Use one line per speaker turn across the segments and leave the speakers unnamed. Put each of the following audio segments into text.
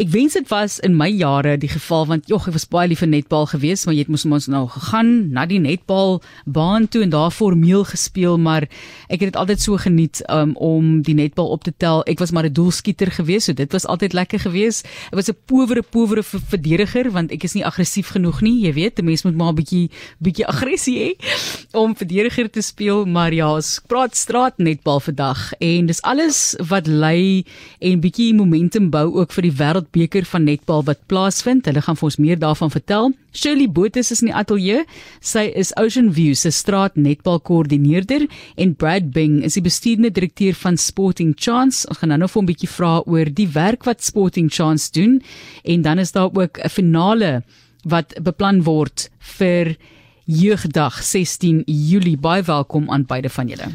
Ek wens dit was in my jare die geval want jogg ek was baie lief vir netbal geweest, maar jy het mos ons nou gegaan na die netbal baan toe en daar formeel gespeel, maar ek het dit altyd so geniet um, om die netbal op te tel. Ek was maar 'n doelskieter geweest, so dit was altyd lekker geweest. Ek was 'n powere powere verdediger want ek is nie aggressief genoeg nie, jy weet, 'n mens moet maar 'n bietjie bietjie aggressie hê om verdediger te speel, maar ja, ons praat straat netbal vandag en dis alles wat lei en bietjie momentum bou ook vir die wêreldbeker van netbal wat plaasvind. Hulle gaan vir ons meer daarvan vertel. Shirley Botha is in die ateljee. Sy is Ocean View se straat netbal koördineerder en Brad Bing is die bestuurende direkteur van Sporting Chance. Ons gaan nou nog 'n bietjie vra oor die werk wat Sporting Chance doen en dan is daar ook 'n finale wat beplan word vir Jeugdag 16 Julie. Baie welkom aan beide van julle.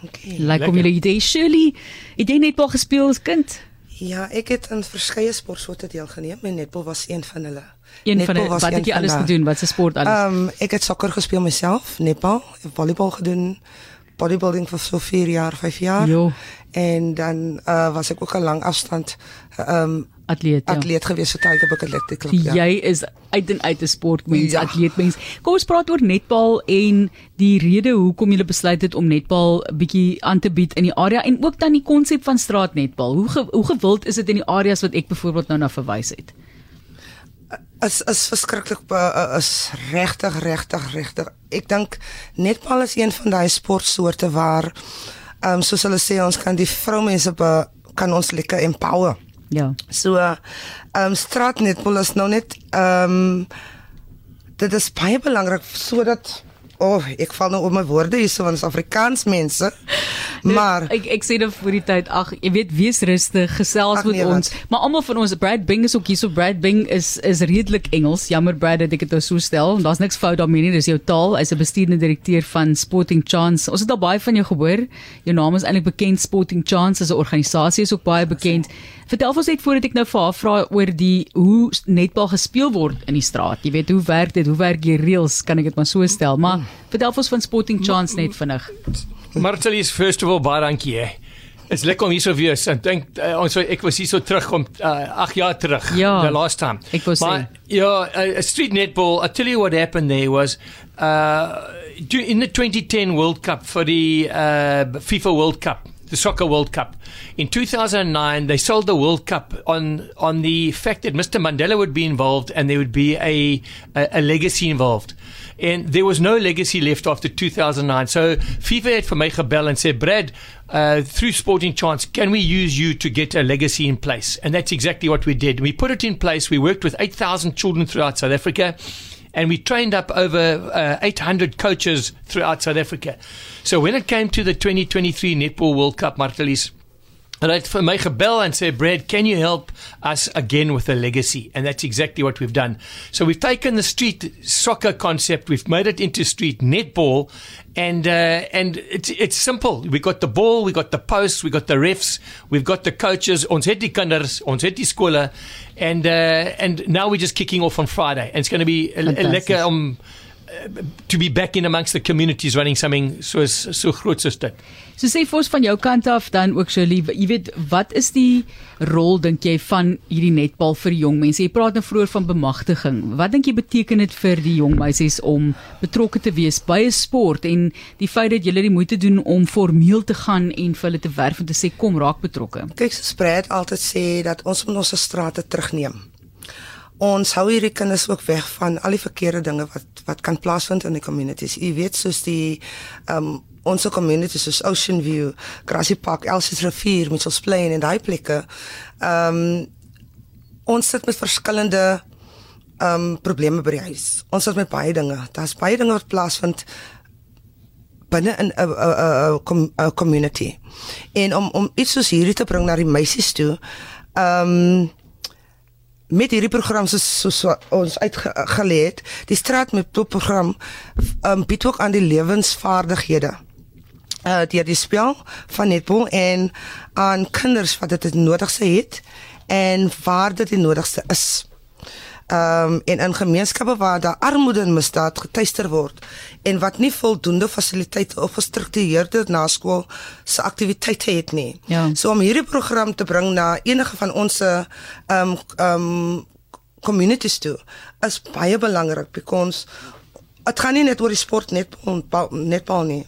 Dankie.
Lyk like om julle idee Shirley, het jy netbal gespeel as kind?
Ja, ek het aan verskeie sportsoorte deelgeneem en netbal was een van hulle.
Een
netbal
van die, wat het jy alles gedoen? Wat se sport alles?
Ehm um, ek het sokker gespeel myself, netbal, volleybal gedoen, bodybuilding vir so 4 jaar, 5 jaar.
Jo.
En dan uh, was ek ook 'n lang afstand ehm um,
atleet. Ja.
Atleet gewees vir Tiger Bucket Athletic Club.
Ja. Jy is uit en uit 'n sportmens,
Ja.
atleetmens. Kom ons praat oor netbal en die rede hoekom jy besluit het om netbal bietjie aan te bied in die area en ook dan die konsep van straatnetbal. Hoe ge, hoe gewild is dit in die areas wat ek byvoorbeeld nou na verwys het?
is is verskriklik uh, is regtig regtig regtig. Ek dink netbal is een van daai sportsoorte waar ehm um, soos hulle sê ons kan die vroumense kan ons lekker empower.
Ja.
So ehm um, straatnetbal is nou net ehm um, dit is baie belangrik sodat oh, ek val nou op my woorde hier so van Afrikaans mense. Maar
ek ek sê dit vir die tyd. Ag, jy weet, wees rustig, gesels
Ag,
met
nee,
ons.
wat?
Maar almal van ons, Brad Bing is ook hier. So Brad Bing is is redelik Engels. Jammer Brad dat ek dit nou so stel. Daar's niks fout daarmee nie. Dis jou taal. Hy's 'n bestuurende direkteur van Sporting Chance. Ons het al baie van jou gehoor. Jou naam is eintlik bekend. Sporting Chance as 'n organisasie is ook baie bekend. Vertel ons net voordat ek nou vir haar vra oor die hoe netbal gespeel word in die straat. Jy weet, hoe werk dit? Hoe werk die reëls? Kan ek dit maar so stel? Maar vertel ons van Sporting Chance net vinnig.
Marcelis, first of all, baie dankie. Hè. It's lekker om hier so weer. Ek dink uh, ons ek was hier so terug om 8 jaar terug.
Ja,
the last time.
ek wou
Maar ja, uh, uh, street netball. I tell you what happened there was uh in the 2010 World Cup for the uh FIFA World Cup. The soccer World Cup in 2009, they sold the World Cup on on the fact that Mr. Mandela would be involved and there would be a a, a legacy involved. And there was no legacy left after 2009. So FIFA had for my gebel and said, Brad, uh, through Sporting Chance, can we use you to get a legacy in place? And that's exactly what we did. We put it in place. We worked with 8,000 children throughout South Africa. And we trained up over uh, 800 coaches throughout South Africa. So when it came to the 2023 Netball World Cup, Martelis, and I for my gebel and said, Brad, can you help us again with a legacy? And that's exactly what we've done. So we've taken the street soccer concept, we've made it into street netball, and uh, and it's it's simple. We got the ball, we got the posts, we got the refs, we've got the coaches. Ons het die kinders, ons het die skole, and uh, and now we're just kicking off on Friday, and it's going to be a, a lekker om uh, to be back in amongst the communities running something so so groot soos dit.
So sê vir ons van jou kant af dan ook Shirley, jy weet wat is die rol dink jy van hierdie netbal vir jong mense? Jy praat nou vroeër van bemagtiging. Wat dink jy beteken dit vir die jong meisies om betrokke te wees by 'n sport en die feit dat julle die moeite doen om formeel te gaan en vir hulle te werf en te sê kom raak betrokke?
kyk so spread altyd sê dat ons moet ons strate terugneem. Ons hou hierdie kinders ook weg van al die verkeerde dinge wat wat kan plaasvind in die communities. Jy weet soos die ehm um, ons communities soos Ocean View, Grassy Park, Elsies Rivier, Mitchells Plain en daai plekke. Ehm um, ons sit met verskillende ehm um, probleme by die huis. Ons sit met baie dinge. Daar's baie dinge wat plaasvind binne in 'n 'n community. En om om iets soos hierdie te bring na die meisies toe, ehm um, met hierdie program soos soos wat ons uitgelê het, die straat met program um, bied ook aan die lewensvaardighede. Uh deur die spel van netbal en aan kinders wat dit het nodigste het en waar dit die nodigste is. Ehm um, en in gemeenskappe waar daar armoede en misdaad getuister word en wat nie voldoende fasiliteite of gestruktureerde naskool se aktiwiteite het nie.
Ja.
So om hierdie program te bring na enige van ons ehm um, ehm um, communities toe is baie belangrik because dit gaan nie net oor die sport net netbal nie.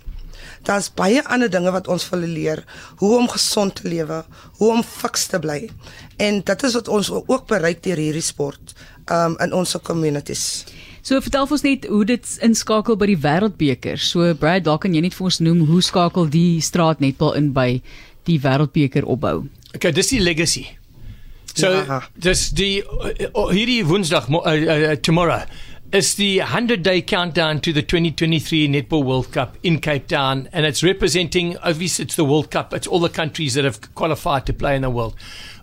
Daar's baie ander dinge wat ons wil leer, hoe om gesond te lewe, hoe om fiks te bly. En dit is wat ons ook bereik deur hierdie sport um in ons communities.
So vertel ons net hoe dit inskakel by die Wêreldbeker. So Brad, dalk kan jy net vir ons noem hoe skakel die straatnetbal in by die Wêreldbeker opbou.
Okay, dis die legacy. So
Ja.
dis die uh, uh, hierdie Woensdag uh, uh, tomorrow is the 100 day countdown to the 2023 Netball World Cup in Cape Town and it's representing obviously it's the World Cup it's all the countries that have qualified to play in the world.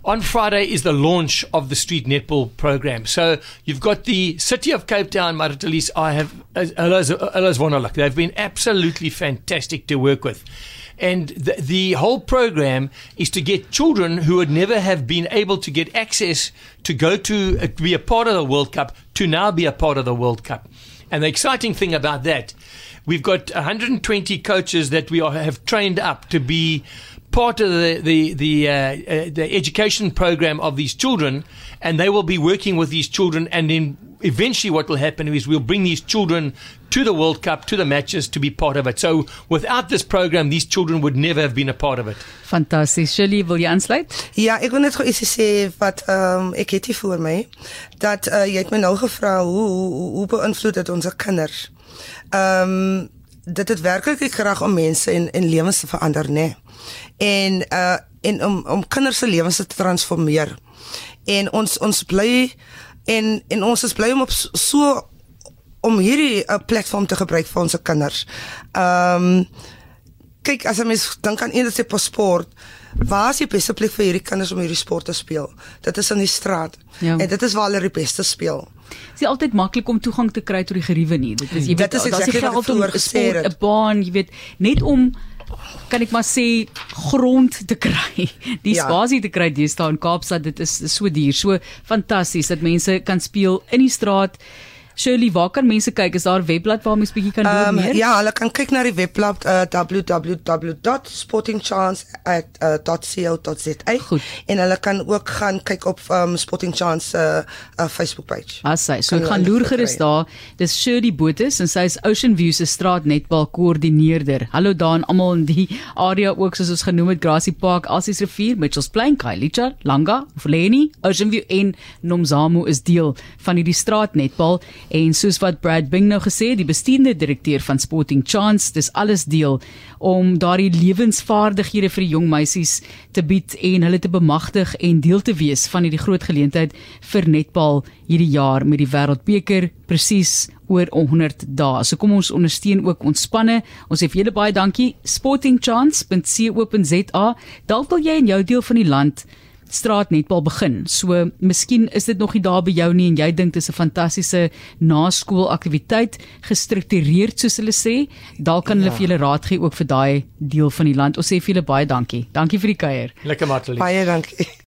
On Friday is the launch of the street netball program. So you've got the city of Cape Town, Maritalis. I have Elas Wonderlik. They've been absolutely fantastic to work with. And the, the whole program is to get children who would never have been able to get access to go to uh, be a part of the World Cup to now be a part of the World Cup. And the exciting thing about that, we've got 120 coaches that we are, have trained up to be part of the the the, uh, uh, the education program of these children, and they will be working with these children. And then eventually, what will happen is we'll bring these children to the World Cup, to the matches, to be part of it. So without this program, these children would never have been a part of it.
Fantasties. Shirley, wil jy aansluit?
Ja, ek wil net gou ietsie sê wat ehm um, ek het hier voor my dat uh, jy het my nou gevra hoe hoe, hoe beïnvloed dit ons kinders. Ehm um, dit het werklik graag om mense en en lewens te verander, nê. En uh en om om kinders se lewens te transformeer. En ons ons bly en en ons is bly om op so- om hierdie 'n uh, platform te gebruik vir ons kinders. Ehm um, kyk as 'n mens dink aan eendag se sport, waar is die beste plek vir hierdie kinders om hierdie sport te speel? Dit is in die straat.
Ja.
En dit is waar hulle die beste speel.
Dit is altyd maklik om toegang te kry tot die geriewe nie. Dit is jy
Dit
weet
is
daar's nie
exactly wat ek
geld om
vroeër
'n
gesê
sport,
het.
'n baan, jy weet, net om kan ek maar sê grond te kry. Die
Ja.
spasie te kry deesdae in Kaapstad, dit is, is so duur. So fantasties dat mense kan speel in die straat. Shirley, waar kan mense kyk? Is daar 'n webblad waar mense bietjie kan
Ehm
meer?
ja, hulle kan kyk na die webblad uh, www.sportingchance@co.za
Goed.
en hulle kan ook gaan kyk op um, Sporting Chance uh, uh, Facebook page.
As sy, so
Kan
gaan
hulle
loer gerus daar. Dis Shirley Botus en sy is Ocean View se straatnetbal koördineerder. Hallo daan almal in die area ook soos ons genoem het Grassy Park, Alsies Rivier, Mitchells Plain, Kailicha, Langa, Vleni, Ocean View en Nomzamo is deel van hierdie straatnetbal en soos wat Brad Bing nou gesê, die bestuurende direkteur van Sporting Chance, dis alles deel om daardie lewensvaardighede vir die jong meisies te bied en hulle te bemagtig en deel te wees van hierdie groot geleentheid vir netbal hierdie jaar met die Wêreldbeker presies oor 100 dae. So kom ons ondersteun ook ontspanne. Ons sê vir julle baie dankie. sportingchance.co.za. Dalk wil jy in jou deel van die land straatnetbal begin. So miskien is dit nog nie daar by jou nie en jy dink dit is 'n fantastiese naskoolaktiwiteit gestruktureerd soos hulle sê. Dalk kan hulle
Ja.
vir julle raad gee ook vir daai deel van die land. Ons sê vir julle baie dankie. Dankie vir die kuier.
Lekker Martelie.
Baie dankie.